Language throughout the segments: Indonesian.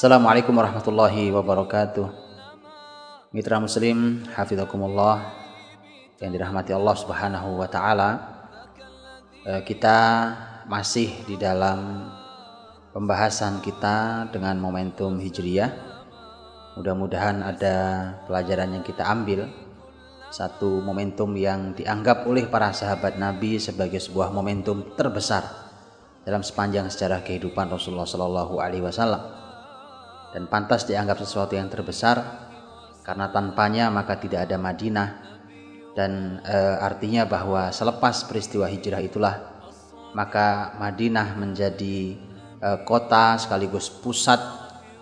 Assalamualaikum warahmatullahi wabarakatuh. Mitra muslim, hafizakumullah yang dirahmati Allah Subhanahu wa taala. Eh, kita masih di dalam pembahasan kita dengan momentum Hijriyah. Mudah-mudahan ada pelajaran yang kita ambil. Satu momentum yang dianggap oleh para sahabat Nabi sebagai sebuah momentum terbesar dalam sepanjang sejarah kehidupan Rasulullah Shallallahu Alaihi Wasallam dan pantas dianggap sesuatu yang terbesar karena tanpanya maka tidak ada Madinah dan e, artinya bahwa selepas peristiwa hijrah itulah maka Madinah menjadi e, kota sekaligus pusat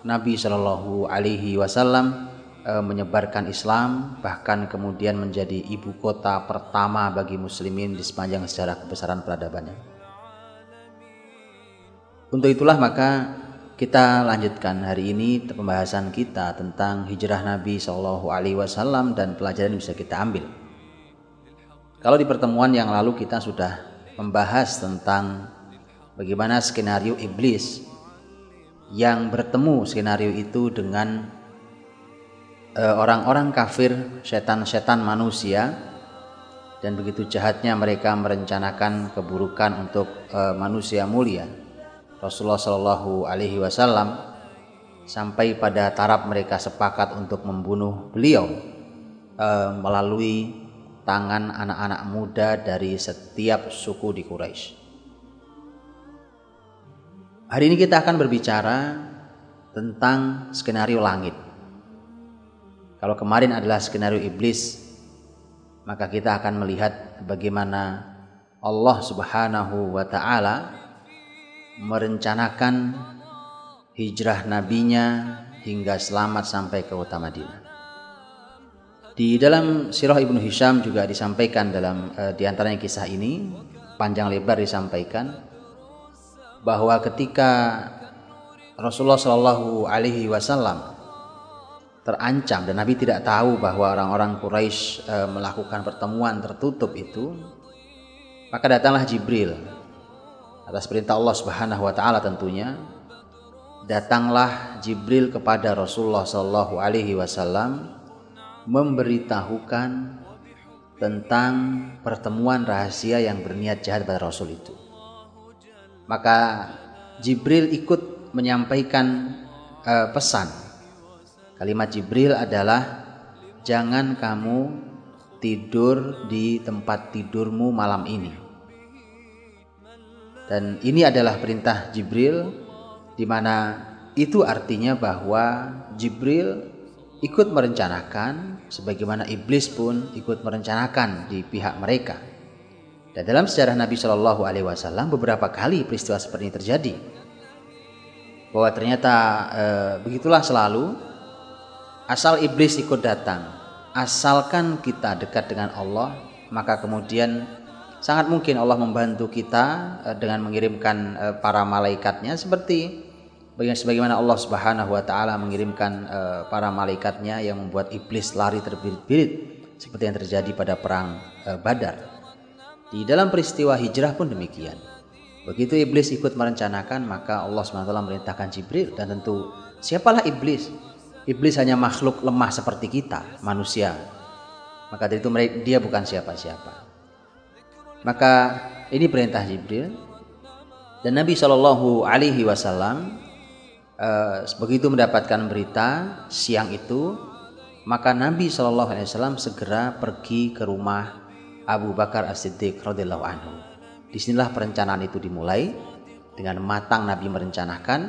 Nabi Shallallahu Alaihi Wasallam e, menyebarkan Islam bahkan kemudian menjadi ibu kota pertama bagi muslimin di sepanjang sejarah kebesaran peradabannya. Untuk itulah maka kita lanjutkan hari ini pembahasan kita tentang hijrah Nabi Shallallahu Alaihi Wasallam dan pelajaran yang bisa kita ambil. Kalau di pertemuan yang lalu kita sudah membahas tentang bagaimana skenario iblis yang bertemu skenario itu dengan eh, orang-orang kafir, setan-setan manusia dan begitu jahatnya mereka merencanakan keburukan untuk uh, manusia mulia Rasulullah Shallallahu Alaihi Wasallam sampai pada taraf mereka sepakat untuk membunuh beliau e, melalui tangan anak-anak muda dari setiap suku di Quraisy. Hari ini kita akan berbicara tentang skenario langit. Kalau kemarin adalah skenario iblis, maka kita akan melihat bagaimana Allah Subhanahu wa taala merencanakan hijrah nabinya hingga selamat sampai ke kota Madinah. Di dalam Sirah Ibnu Hisham juga disampaikan dalam e, di antaranya kisah ini panjang lebar disampaikan bahwa ketika Rasulullah Shallallahu Alaihi Wasallam terancam dan Nabi tidak tahu bahwa orang-orang Quraisy e, melakukan pertemuan tertutup itu, maka datanglah Jibril atas perintah Allah Subhanahu wa taala tentunya datanglah Jibril kepada Rasulullah Shallallahu alaihi wasallam memberitahukan tentang pertemuan rahasia yang berniat jahat pada Rasul itu. Maka Jibril ikut menyampaikan uh, pesan. Kalimat Jibril adalah jangan kamu tidur di tempat tidurmu malam ini dan ini adalah perintah Jibril di mana itu artinya bahwa Jibril ikut merencanakan sebagaimana iblis pun ikut merencanakan di pihak mereka. Dan dalam sejarah Nabi Shallallahu alaihi wasallam beberapa kali peristiwa seperti ini terjadi. Bahwa ternyata e, begitulah selalu asal iblis ikut datang, asalkan kita dekat dengan Allah, maka kemudian sangat mungkin Allah membantu kita eh, dengan mengirimkan eh, para malaikatnya seperti sebagaimana Allah Subhanahu wa taala mengirimkan eh, para malaikatnya yang membuat iblis lari terbirit-birit seperti yang terjadi pada perang Badar. Di dalam peristiwa hijrah pun demikian. Begitu iblis ikut merencanakan, maka Allah SWT merintahkan Jibril dan tentu siapalah iblis? Iblis hanya makhluk lemah seperti kita, manusia. Maka dari itu dia bukan siapa-siapa. Maka ini perintah Jibril. Dan Nabi Shallallahu Alaihi Wasallam uh, begitu mendapatkan berita siang itu maka Nabi Shallallahu Alaihi Wasallam segera pergi ke rumah Abu Bakar As Siddiq radhiyallahu anhu. Di sinilah perencanaan itu dimulai. Dengan matang Nabi merencanakan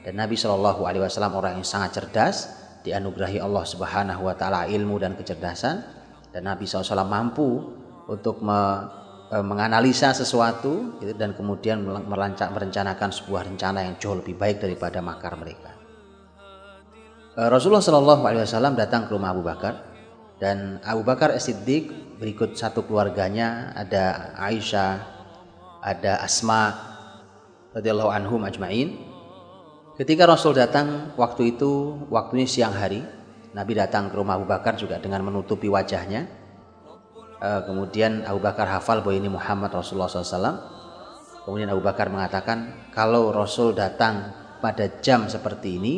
dan Nabi Shallallahu Alaihi Wasallam orang yang sangat cerdas dianugerahi Allah Subhanahu Wa Taala ilmu dan kecerdasan. Dan Nabi SAW mampu untuk menganalisa sesuatu gitu, dan kemudian merancang, merencanakan sebuah rencana yang jauh lebih baik daripada makar mereka. E, Rasulullah Shallallahu Alaihi Wasallam datang ke rumah Abu Bakar dan Abu Bakar As-Siddiq berikut satu keluarganya ada Aisyah, ada Asma radhiyallahu anhum ajmain. Ketika Rasul datang waktu itu waktunya siang hari, Nabi datang ke rumah Abu Bakar juga dengan menutupi wajahnya Eh, kemudian Abu Bakar hafal bahwa ini Muhammad Rasulullah SAW. Kemudian Abu Bakar mengatakan, kalau Rasul datang pada jam seperti ini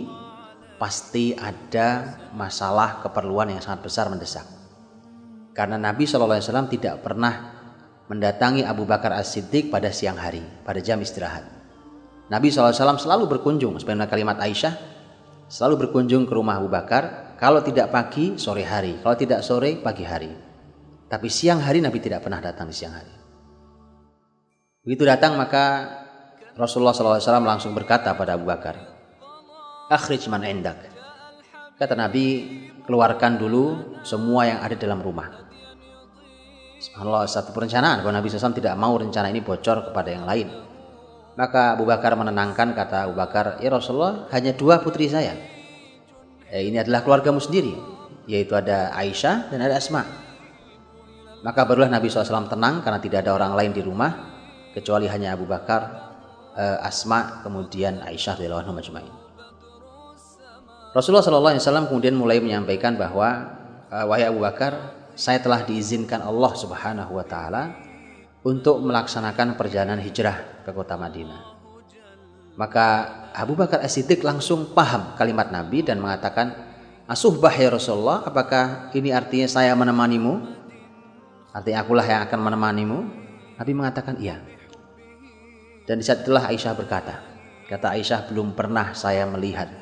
pasti ada masalah keperluan yang sangat besar mendesak. Karena Nabi SAW tidak pernah mendatangi Abu Bakar As-Siddiq pada siang hari, pada jam istirahat. Nabi SAW selalu berkunjung, sebenarnya kalimat Aisyah, selalu berkunjung ke rumah Abu Bakar, kalau tidak pagi, sore hari, kalau tidak sore, pagi hari. Tapi siang hari Nabi tidak pernah datang di siang hari. Begitu datang maka Rasulullah SAW langsung berkata pada Abu Bakar, Akhrij man endak. Kata Nabi, keluarkan dulu semua yang ada dalam rumah. Subhanallah, satu perencanaan bahwa Nabi SAW tidak mau rencana ini bocor kepada yang lain. Maka Abu Bakar menenangkan kata Abu Bakar, ya Rasulullah hanya dua putri saya. Eh, ini adalah keluargamu sendiri, yaitu ada Aisyah dan ada Asma. Maka barulah Nabi SAW tenang karena tidak ada orang lain di rumah kecuali hanya Abu Bakar, eh, Asma, kemudian Aisyah radhiyallahu anhu Rasulullah SAW kemudian mulai menyampaikan bahwa eh, wahai Abu Bakar, saya telah diizinkan Allah Subhanahu wa taala untuk melaksanakan perjalanan hijrah ke kota Madinah. Maka Abu Bakar As-Siddiq langsung paham kalimat Nabi dan mengatakan, Asuhbah ya Rasulullah, apakah ini artinya saya menemanimu? Artinya akulah yang akan menemanimu? Nabi mengatakan iya. Dan di saat itulah Aisyah berkata, kata Aisyah belum pernah saya melihat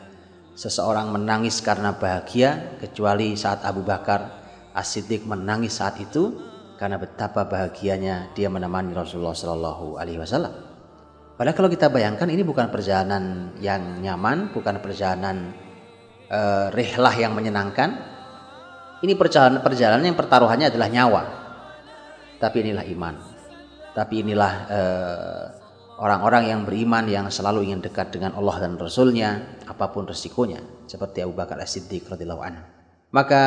seseorang menangis karena bahagia kecuali saat Abu Bakar As-Siddiq menangis saat itu karena betapa bahagianya dia menemani Rasulullah Shallallahu Alaihi Wasallam. Padahal kalau kita bayangkan ini bukan perjalanan yang nyaman, bukan perjalanan uh, rehlah yang menyenangkan. Ini perjalanan perjalanan yang pertaruhannya adalah nyawa. Tapi inilah iman. Tapi inilah uh, orang-orang yang beriman yang selalu ingin dekat dengan Allah dan Rasulnya apa pun resikonya. Seperti Abu Bakar As-Siddiq radhiyallahu anhu. Maka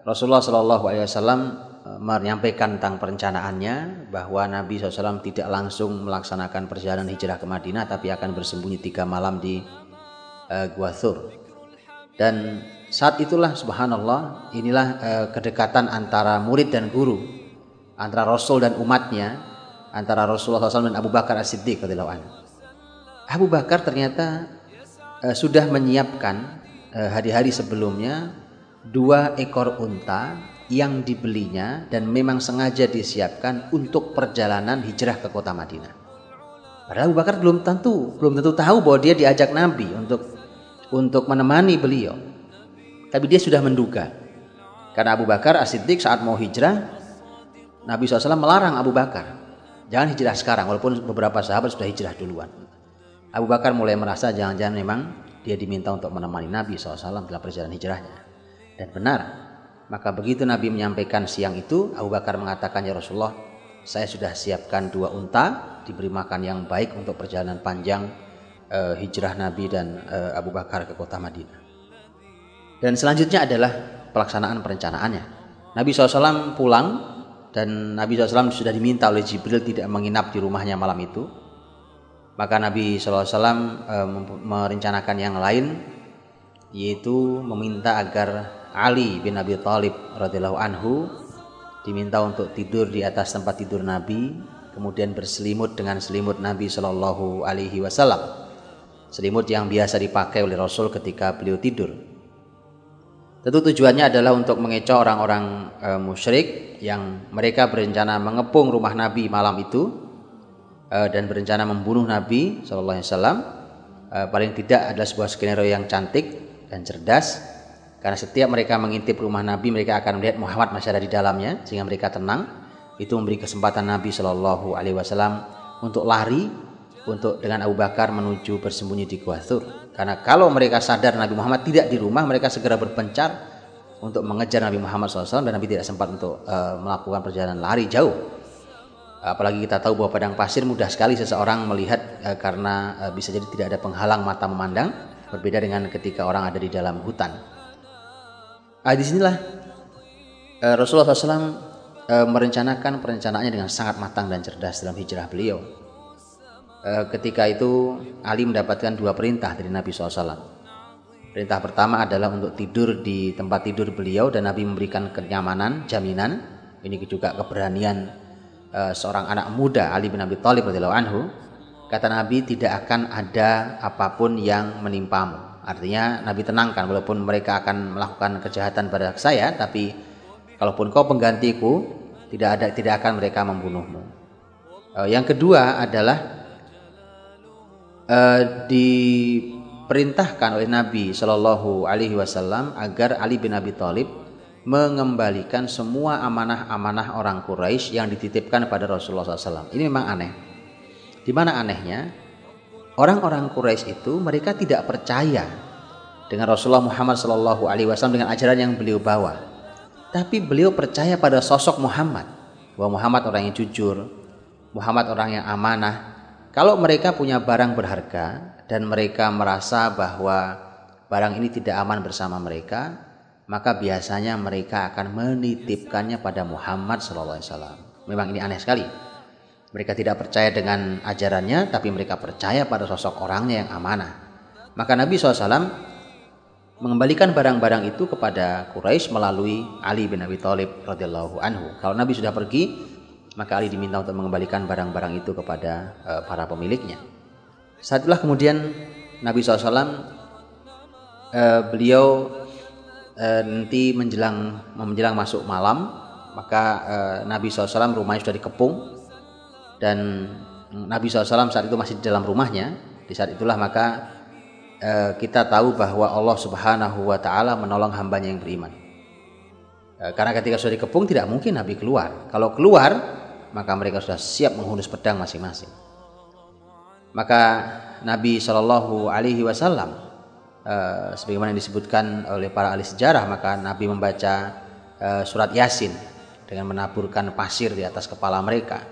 Rasulullah Shallallahu Alaihi Wasallam e, menyampaikan tentang perencanaannya bahwa Nabi SAW tidak langsung melaksanakan perjalanan hijrah ke Madinah tapi akan bersembunyi tiga malam di uh, Gua Thur. Dan saat itulah subhanallah inilah uh, kedekatan antara murid dan guru antara Rasul dan umatnya antara Rasulullah SAW dan Abu Bakar As-Siddiq Abu Bakar ternyata uh, sudah menyiapkan uh, hari-hari sebelumnya dua ekor unta yang dibelinya dan memang sengaja disiapkan untuk perjalanan hijrah ke kota Madinah. Padahal Abu Bakar belum tentu belum tentu tahu bahwa dia diajak Nabi untuk untuk menemani beliau. Tapi dia sudah menduga. Karena Abu Bakar As-Siddiq saat mau hijrah, Nabi SAW melarang Abu Bakar Jangan hijrah sekarang walaupun beberapa sahabat sudah hijrah duluan. Abu Bakar mulai merasa jangan-jangan memang dia diminta untuk menemani Nabi SAW dalam perjalanan hijrahnya. Dan benar, maka begitu Nabi menyampaikan siang itu, Abu Bakar mengatakan, Ya Rasulullah, saya sudah siapkan dua unta, diberi makan yang baik untuk perjalanan panjang uh, hijrah Nabi dan uh, Abu Bakar ke kota Madinah. Dan selanjutnya adalah pelaksanaan perencanaannya. Nabi SAW pulang dan Nabi SAW sudah diminta oleh Jibril tidak menginap di rumahnya malam itu. Maka Nabi SAW e, merencanakan yang lain yaitu meminta agar Ali bin Abi Thalib radhiyallahu anhu diminta untuk tidur di atas tempat tidur Nabi kemudian berselimut dengan selimut Nabi Shallallahu Alaihi Wasallam. Selimut yang biasa dipakai oleh Rasul ketika beliau tidur Tentu tujuannya adalah untuk mengecoh orang-orang e, musyrik yang mereka berencana mengepung rumah Nabi malam itu e, dan berencana membunuh Nabi Shallallahu Alaihi Wasallam. E, paling tidak adalah sebuah skenario yang cantik dan cerdas karena setiap mereka mengintip rumah Nabi mereka akan melihat Muhammad masih ada di dalamnya sehingga mereka tenang. Itu memberi kesempatan Nabi Shallallahu Alaihi Wasallam untuk lari untuk dengan Abu Bakar menuju bersembunyi di Gua. Karena kalau mereka sadar Nabi Muhammad tidak di rumah, mereka segera berpencar untuk mengejar Nabi Muhammad SAW dan Nabi tidak sempat untuk uh, melakukan perjalanan lari jauh. Apalagi kita tahu bahwa padang pasir mudah sekali seseorang melihat uh, karena uh, bisa jadi tidak ada penghalang mata memandang, berbeda dengan ketika orang ada di dalam hutan. Uh, di sinilah uh, Rasulullah SAW uh, merencanakan perencanaannya dengan sangat matang dan cerdas dalam hijrah beliau ketika itu Ali mendapatkan dua perintah dari Nabi SAW. Perintah pertama adalah untuk tidur di tempat tidur beliau dan Nabi memberikan kenyamanan, jaminan. Ini juga keberanian uh, seorang anak muda Ali bin Abi Thalib anhu kata Nabi tidak akan ada apa pun yang menimpamu. Artinya Nabi tenangkan walaupun mereka akan melakukan kejahatan pada saya tapi kalaupun kau penggantiku tidak ada tidak akan mereka membunuhmu. Uh, yang kedua adalah uh, diperintahkan oleh Nabi Shallallahu Alaihi Wasallam agar Ali bin Abi Thalib mengembalikan semua amanah-amanah orang Quraisy yang dititipkan pada Rasulullah SAW. Ini memang aneh. Di mana anehnya? orang-orang Quraisy itu mereka tidak percaya dengan Rasulullah Muhammad Shallallahu Alaihi Wasallam dengan ajaran yang beliau bawa. Tapi beliau percaya pada sosok Muhammad, bahwa Muhammad orang yang jujur, Muhammad orang yang amanah. Kalau mereka punya barang berharga dan mereka merasa bahwa barang ini tidak aman bersama mereka, maka biasanya mereka akan menitipkannya pada Muhammad Wasallam. Memang ini aneh sekali. Mereka tidak percaya dengan ajarannya, tapi mereka percaya pada sosok orangnya yang amanah. Maka Nabi SAW mengembalikan barang-barang itu kepada Quraisy melalui Ali bin Abi Thalib radhiyallahu anhu. Kalau Nabi sudah pergi, maka Ali diminta untuk mengembalikan barang-barang itu kepada uh, para pemiliknya. Saat itulah kemudian Nabi SAW uh, eh, beliau uh, nanti menjelang menjelang masuk malam, maka uh, Nabi SAW rumahnya sudah dikepung dan Nabi SAW saat itu masih di dalam rumahnya. Di saat itulah maka eh, kita tahu bahwa Allah Subhanahu Wa Taala menolong hambanya yang beriman. Karena ketika sudah dikepung tidak mungkin Nabi keluar. Kalau keluar maka mereka sudah siap menghunus pedang masing-masing. Maka Nabi Shallallahu Alaihi Wasallam eh, sebagaimana yang disebutkan oleh para ahli sejarah maka Nabi membaca eh, surat Yasin dengan menaburkan pasir di atas kepala mereka.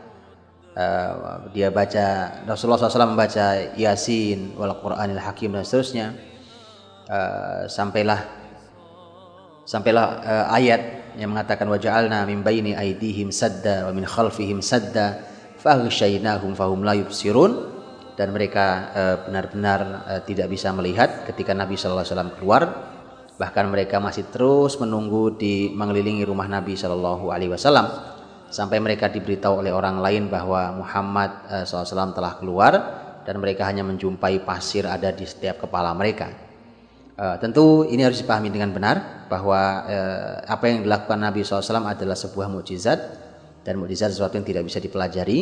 Uh, dia baca Rasulullah SAW membaca Yasin wal Quranil Hakim dan seterusnya. Uh, sampailah sampailah uh, ayat yang mengatakan waja'alna min baini aidihim sadda wa min khalfihim sadda faghshaynahum fahum la yubsirun. Dan mereka benar-benar uh, uh, tidak bisa melihat ketika Nabi sallallahu alaihi wasallam keluar. Bahkan mereka masih terus menunggu di mengelilingi rumah Nabi sallallahu alaihi wasallam. Sampai mereka diberitahu oleh orang lain bahwa Muhammad uh, eh, SAW telah keluar dan mereka hanya menjumpai pasir ada di setiap kepala mereka. Uh, tentu ini harus dipahami dengan benar bahwa uh, apa yang dilakukan Nabi SAW adalah sebuah mukjizat dan mukjizat sesuatu yang tidak bisa dipelajari.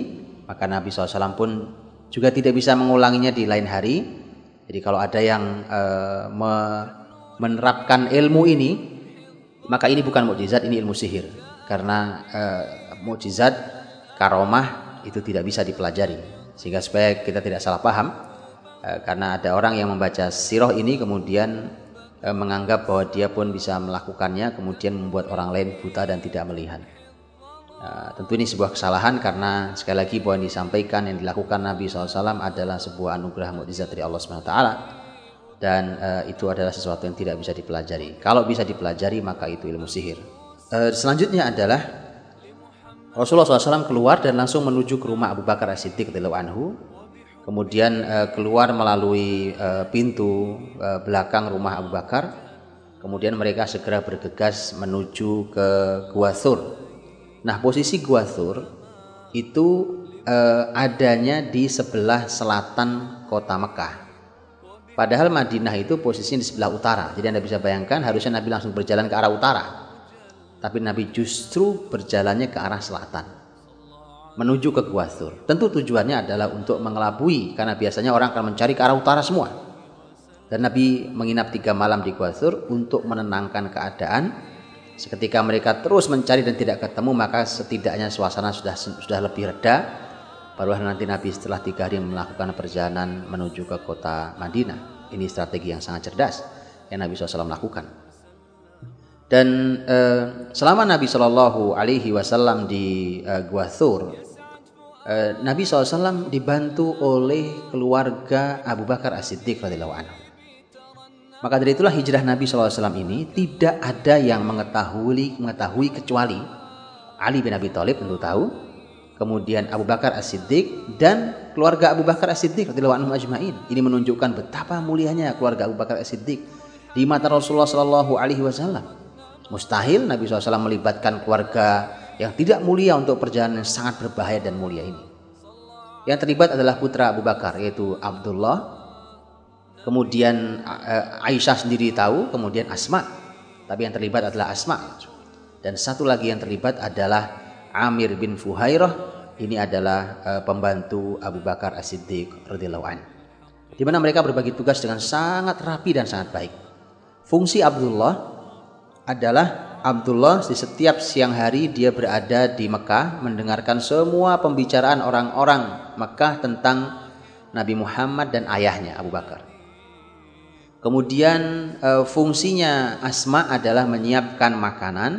Maka Nabi SAW pun juga tidak bisa mengulanginya di lain hari. Jadi kalau ada yang uh, me menerapkan ilmu ini, maka ini bukan mukjizat, ini ilmu sihir. Karena uh, mukjizat karomah itu tidak bisa dipelajari sehingga supaya kita tidak salah paham eh, karena ada orang yang membaca sirah ini kemudian eh, menganggap bahwa dia pun bisa melakukannya kemudian membuat orang lain buta dan tidak melihat Uh, tentu ini sebuah kesalahan karena sekali lagi bahwa yang disampaikan yang dilakukan Nabi SAW adalah sebuah anugerah mukjizat dari Allah SWT dan itu adalah sesuatu yang tidak bisa dipelajari. Kalau bisa dipelajari maka itu ilmu sihir. Selanjutnya adalah Rasulullah SAW keluar dan langsung menuju ke rumah Abu Bakar As-Siddiq anhu. Kemudian uh, keluar melalui uh, pintu uh, belakang rumah Abu Bakar. Kemudian mereka segera bergegas menuju ke Gua Thur. Nah, posisi Gua Thur itu uh, adanya di sebelah selatan kota Mekah. Padahal Madinah itu posisinya di sebelah utara. Jadi Anda bisa bayangkan harusnya Nabi langsung berjalan ke arah utara tapi Nabi justru berjalannya ke arah selatan menuju ke Gua Thur. Tentu tujuannya adalah untuk mengelabui karena biasanya orang akan mencari ke arah utara semua. Dan Nabi menginap tiga malam di Gua Thur untuk menenangkan keadaan. Seketika mereka terus mencari dan tidak ketemu maka setidaknya suasana sudah sudah lebih reda. Barulah nanti Nabi setelah tiga hari melakukan perjalanan menuju ke kota Madinah. Ini strategi yang sangat cerdas yang Nabi SAW lakukan. Dan uh, selama Nabi Shallallahu Alaihi Wasallam di uh, Gua Thur, Nabi SAW dibantu oleh keluarga Abu Bakar As-Siddiq radhiyallahu anhu. Maka dari itulah hijrah Nabi SAW ini tidak ada yang mengetahui mengetahui kecuali Ali bin Abi Thalib tentu tahu, kemudian Abu Bakar As-Siddiq dan keluarga Abu Bakar As-Siddiq radhiyallahu anhu ajmain. Ini menunjukkan betapa mulianya keluarga Abu Bakar As-Siddiq di mata Rasulullah Shallallahu alaihi wasallam. Mustahil Nabi SAW melibatkan keluarga yang tidak mulia untuk perjalanan yang sangat berbahaya dan mulia ini. Yang terlibat adalah putra Abu Bakar yaitu Abdullah. Kemudian uh, Aisyah sendiri tahu, kemudian Asma. Tapi yang terlibat adalah Asma. Dan satu lagi yang terlibat adalah Amir bin Fuhairah. Ini adalah uh, pembantu Abu Bakar As-Siddiq radhiyallahu. Di mana mereka berbagi tugas dengan sangat rapi dan sangat baik. Fungsi Abdullah adalah Abdullah di setiap siang hari dia berada di Mekah mendengarkan semua pembicaraan orang-orang Mekah tentang Nabi Muhammad dan ayahnya Abu Bakar. Kemudian e, fungsinya Asma adalah menyiapkan makanan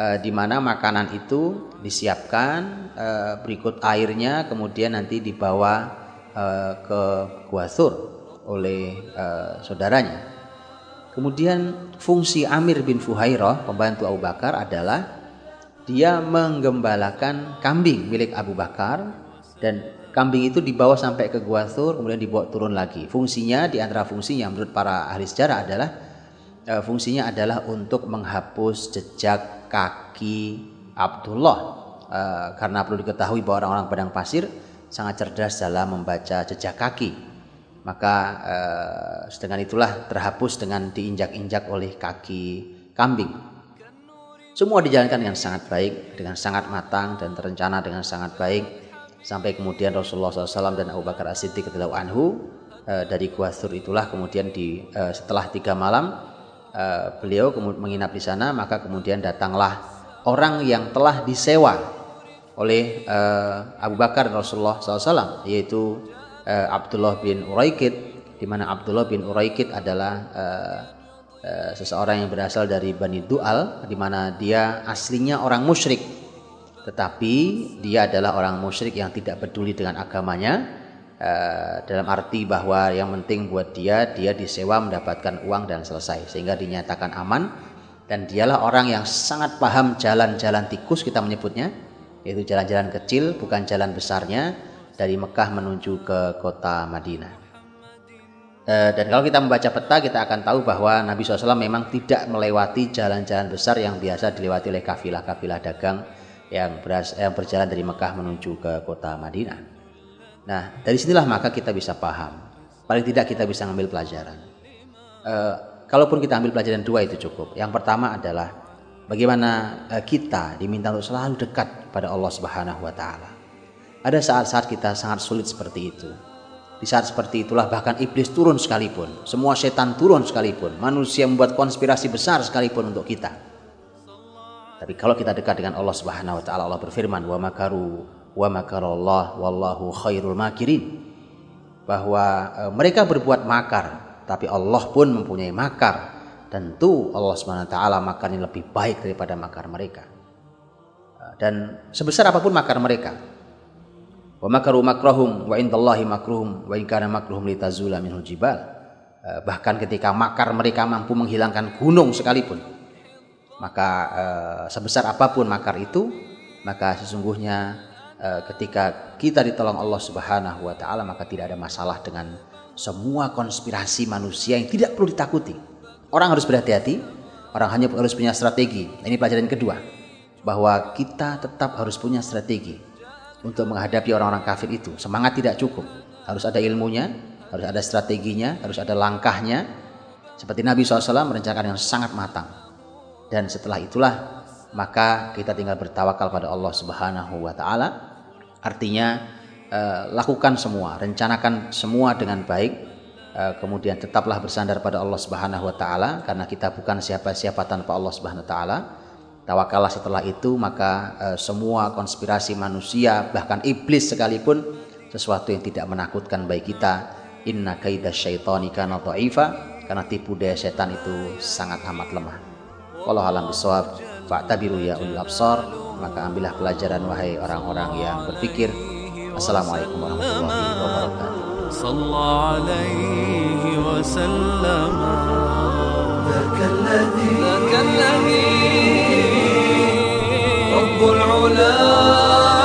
e, di mana makanan itu disiapkan e, berikut airnya kemudian nanti dibawa ke Guathur oleh saudaranya. Kemudian fungsi Amir bin Fuhairah, pembantu Abu Bakar adalah dia menggembalakan kambing milik Abu Bakar dan kambing itu dibawa sampai ke Gua Thur kemudian dibawa turun lagi. Fungsinya di antara fungsinya menurut para ahli sejarah adalah e, fungsinya adalah untuk menghapus jejak kaki Abdullah e, karena perlu diketahui bahwa orang-orang padang pasir sangat cerdas dalam membaca jejak kaki maka eh, dengan itulah terhapus dengan diinjak-injak oleh kaki kambing. Semua dijalankan dengan sangat baik, dengan sangat matang dan terencana dengan sangat baik sampai kemudian Rasulullah SAW dan Abu Bakar As-Siddiq anhu eh, dari Gua Thur itulah kemudian di eh, setelah tiga malam eh, beliau menginap di sana maka kemudian datanglah orang yang telah disewa oleh eh, Abu Bakar dan Rasulullah SAW yaitu uh, Abdullah bin Uraikid di mana Abdullah bin Uraikid adalah uh, uh, seseorang yang berasal dari Bani Dual di mana dia aslinya orang musyrik. Tetapi dia adalah orang musyrik yang tidak peduli dengan agamanya uh, dalam arti bahwa yang penting buat dia dia disewa mendapatkan uang dan selesai sehingga dinyatakan aman. Dan dialah orang yang sangat paham jalan-jalan tikus kita menyebutnya yaitu jalan-jalan kecil bukan jalan besarnya dari Mekah menuju ke kota Madinah. E, dan kalau kita membaca peta kita akan tahu bahwa Nabi SAW memang tidak melewati jalan-jalan besar yang biasa dilewati oleh kafilah-kafilah dagang yang, beras, yang berjalan dari Mekah menuju ke kota Madinah. Nah dari sinilah maka kita bisa paham. Paling tidak kita bisa mengambil pelajaran. E, kalaupun kita ambil pelajaran dua itu cukup. Yang pertama adalah bagaimana e, kita diminta untuk selalu dekat pada Allah Subhanahu Wa Taala ada saat-saat kita sangat sulit seperti itu. Di saat seperti itulah bahkan iblis turun sekalipun, semua setan turun sekalipun, manusia membuat konspirasi besar sekalipun untuk kita. Tapi kalau kita dekat dengan Allah Subhanahu wa taala, Allah berfirman, "Wa makaru wa makarallah wallahu khairul makirin." Bahwa e, mereka berbuat makar, tapi Allah pun mempunyai makar. Tentu Allah Subhanahu wa taala makarnya lebih baik daripada makar mereka. E, dan sebesar apa pun makar mereka, Wa makaru makrahum wa indallahi makruhum wa in kana makruhum litazula minhul jibal. Eh, bahkan ketika makar mereka mampu menghilangkan gunung sekalipun. Maka eh, sebesar apa pun makar itu, maka sesungguhnya eh, ketika kita ditolong Allah Subhanahu wa taala maka tidak ada masalah dengan semua konspirasi manusia yang tidak perlu ditakuti. Orang harus berhati-hati, orang hanya harus punya strategi. Ini pelajaran kedua, bahwa kita tetap harus punya strategi untuk menghadapi orang-orang kafir itu. Semangat tidak cukup, harus ada ilmunya, harus ada strateginya, harus ada langkahnya. Seperti Nabi SAW merencanakan yang sangat matang. Dan setelah itulah maka kita tinggal bertawakal pada Allah Subhanahu wa taala. Artinya eh, lakukan semua, rencanakan semua dengan baik. Eh, kemudian tetaplah bersandar pada Allah Subhanahu wa taala karena kita bukan siapa-siapa tanpa Allah Subhanahu wa taala Tawakallah setelah itu maka e, semua konspirasi manusia bahkan iblis sekalipun sesuatu yang tidak menakutkan baik kita. Inna kaida syaitani kana dha'ifa karena tipu daya setan itu sangat amat lemah. Kalau alam bisawab fa'tabiru ya ulil absar maka ambillah pelajaran wahai orang-orang yang berpikir. Assalamualaikum warahmatullahi wabarakatuh. صلى عليه وسلم ذاك الذي ذاك الذي رب العلا.